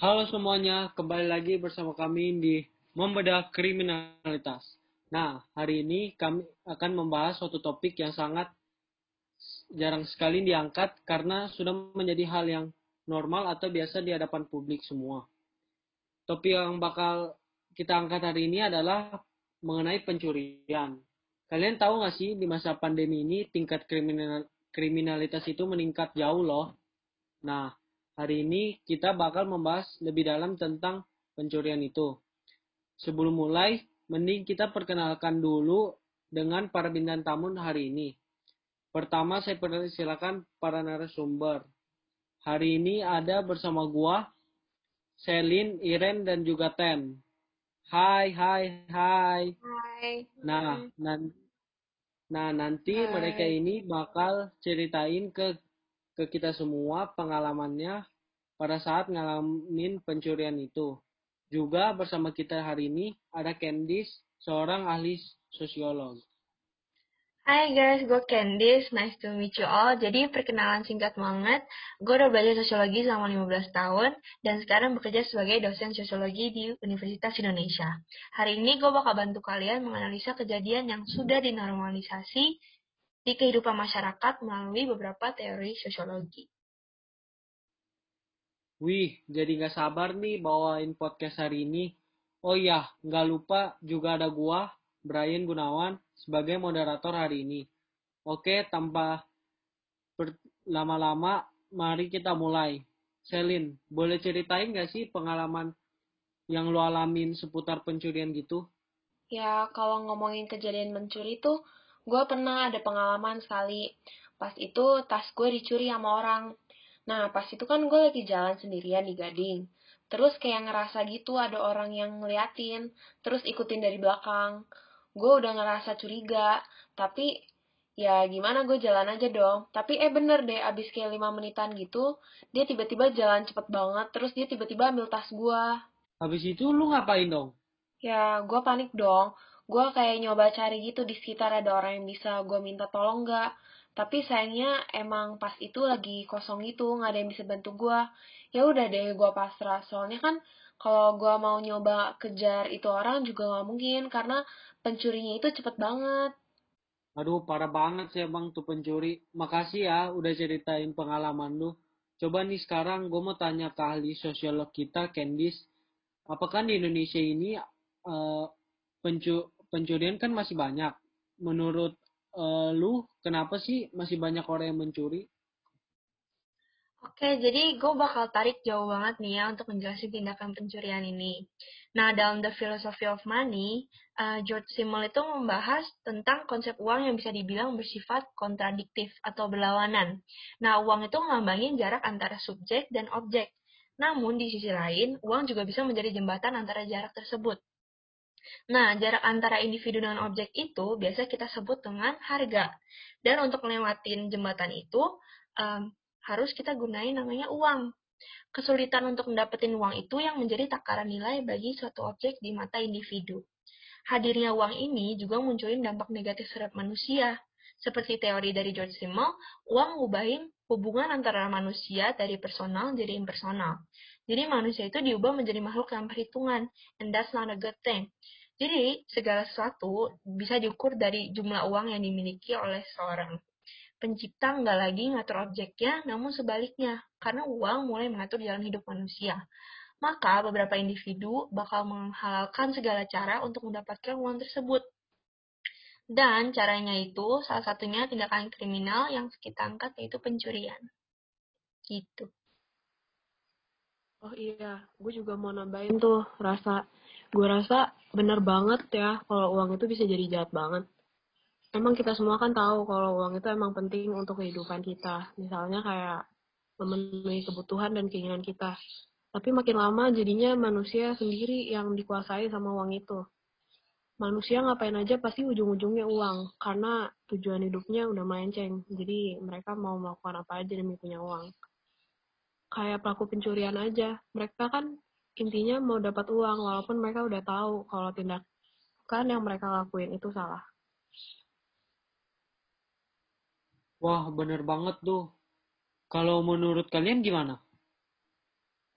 Halo semuanya, kembali lagi bersama kami di Membedah Kriminalitas. Nah, hari ini kami akan membahas suatu topik yang sangat jarang sekali diangkat karena sudah menjadi hal yang normal atau biasa di hadapan publik semua. Topik yang bakal kita angkat hari ini adalah mengenai pencurian. Kalian tahu nggak sih di masa pandemi ini tingkat kriminal, kriminalitas itu meningkat jauh loh. Nah, hari ini kita bakal membahas lebih dalam tentang pencurian itu. Sebelum mulai, mending kita perkenalkan dulu dengan para bintang tamu hari ini. Pertama, saya persilakan para narasumber. Hari ini ada bersama gua, Selin, Iren, dan juga Ten. Hai, hai, hai. Hai. Nah, nan nah nanti Hai. mereka ini bakal ceritain ke ke kita semua pengalamannya pada saat ngalamin pencurian itu. Juga bersama kita hari ini ada Candice, seorang ahli sosiolog. Hai guys, gue Candice. Nice to meet you all. Jadi perkenalan singkat banget. Gue udah belajar sosiologi selama 15 tahun dan sekarang bekerja sebagai dosen sosiologi di Universitas Indonesia. Hari ini gue bakal bantu kalian menganalisa kejadian yang sudah dinormalisasi di kehidupan masyarakat melalui beberapa teori sosiologi. Wih, jadi nggak sabar nih bawain podcast hari ini. Oh iya, nggak lupa juga ada gua, Brian Gunawan, sebagai moderator hari ini. Oke, tanpa lama-lama, mari kita mulai. Selin, boleh ceritain nggak sih pengalaman yang lo alamin seputar pencurian gitu? Ya, kalau ngomongin kejadian mencuri tuh, gue pernah ada pengalaman sekali. Pas itu tas gue dicuri sama orang. Nah, pas itu kan gue lagi jalan sendirian di Gading. Terus kayak ngerasa gitu ada orang yang ngeliatin, terus ikutin dari belakang. Gue udah ngerasa curiga, tapi ya gimana gue jalan aja dong. Tapi eh bener deh, abis kayak 5 menitan gitu, dia tiba-tiba jalan cepet banget, terus dia tiba-tiba ambil tas gue. Habis itu lu ngapain dong? Ya, gue panik dong. Gue kayak nyoba cari gitu di sekitar ada orang yang bisa gue minta tolong nggak. Tapi sayangnya emang pas itu lagi kosong gitu, nggak ada yang bisa bantu gue. Ya udah deh, gue pasrah. Soalnya kan kalau gue mau nyoba kejar itu orang juga nggak mungkin karena pencurinya itu cepet banget. Aduh, parah banget sih emang tuh pencuri. Makasih ya udah ceritain pengalaman lu. Coba nih sekarang gue mau tanya ke ahli sosiolog kita, Candice. Apakah di Indonesia ini uh, pencu pencurian kan masih banyak. Menurut uh, lu, kenapa sih masih banyak orang yang mencuri? Oke, jadi gue bakal tarik jauh banget nih ya untuk menjelaskan tindakan pencurian ini. Nah, dalam The Philosophy of Money, uh, George Simmel itu membahas tentang konsep uang yang bisa dibilang bersifat kontradiktif atau berlawanan. Nah, uang itu melambangin jarak antara subjek dan objek. Namun, di sisi lain, uang juga bisa menjadi jembatan antara jarak tersebut. Nah, jarak antara individu dengan objek itu biasa kita sebut dengan harga. Dan untuk melewatin jembatan itu, um, harus kita gunain namanya uang. Kesulitan untuk mendapatkan uang itu yang menjadi takaran nilai bagi suatu objek di mata individu. Hadirnya uang ini juga munculin dampak negatif terhadap manusia. Seperti teori dari George Simmel, uang ngubahin hubungan antara manusia dari personal jadi impersonal. Jadi manusia itu diubah menjadi makhluk yang perhitungan, and that's not a good thing. Jadi, segala sesuatu bisa diukur dari jumlah uang yang dimiliki oleh seorang pencipta nggak lagi ngatur objeknya, namun sebaliknya, karena uang mulai mengatur jalan hidup manusia. Maka beberapa individu bakal menghalalkan segala cara untuk mendapatkan uang tersebut. Dan caranya itu salah satunya tindakan kriminal yang kita angkat yaitu pencurian. Gitu. Oh iya, gue juga mau nambahin tuh rasa, gue rasa bener banget ya kalau uang itu bisa jadi jahat banget emang kita semua kan tahu kalau uang itu emang penting untuk kehidupan kita. Misalnya kayak memenuhi kebutuhan dan keinginan kita. Tapi makin lama jadinya manusia sendiri yang dikuasai sama uang itu. Manusia ngapain aja pasti ujung-ujungnya uang, karena tujuan hidupnya udah melenceng. Jadi mereka mau melakukan apa aja demi punya uang. Kayak pelaku pencurian aja, mereka kan intinya mau dapat uang, walaupun mereka udah tahu kalau tindakan yang mereka lakuin itu salah. Wah, bener banget tuh. Kalau menurut kalian gimana?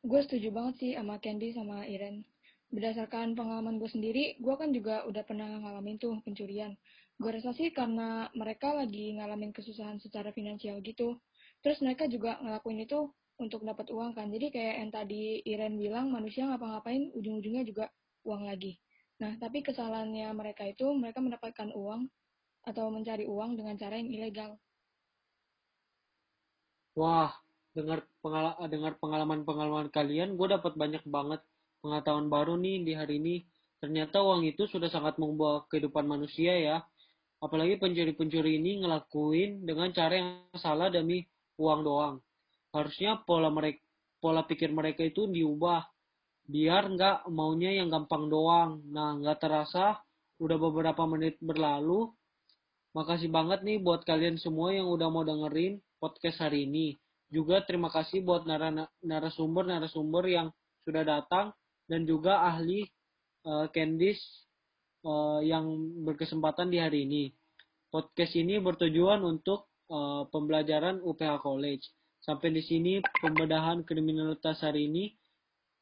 gue setuju banget sih sama Candy sama Iren. Berdasarkan pengalaman gue sendiri, gue kan juga udah pernah ngalamin tuh pencurian. Gue rasa sih karena mereka lagi ngalamin kesusahan secara finansial gitu. Terus mereka juga ngelakuin itu untuk dapat uang kan. Jadi kayak yang tadi Iren bilang, manusia ngapa-ngapain ujung-ujungnya juga uang lagi. Nah, tapi kesalahannya mereka itu mereka mendapatkan uang atau mencari uang dengan cara yang ilegal. Wah, dengar pengala dengar pengalaman-pengalaman kalian, gue dapat banyak banget pengetahuan baru nih di hari ini. Ternyata uang itu sudah sangat mengubah kehidupan manusia ya. Apalagi pencuri-pencuri ini ngelakuin dengan cara yang salah demi uang doang. Harusnya pola mereka pola pikir mereka itu diubah biar nggak maunya yang gampang doang. Nah, nggak terasa udah beberapa menit berlalu. Makasih banget nih buat kalian semua yang udah mau dengerin podcast hari ini. Juga terima kasih buat narasumber-narasumber yang sudah datang dan juga ahli uh, Candice uh, yang berkesempatan di hari ini. Podcast ini bertujuan untuk uh, pembelajaran UPH College. Sampai di sini pembedahan kriminalitas hari ini.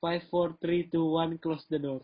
5, 4, 3, 2, 1, close the door.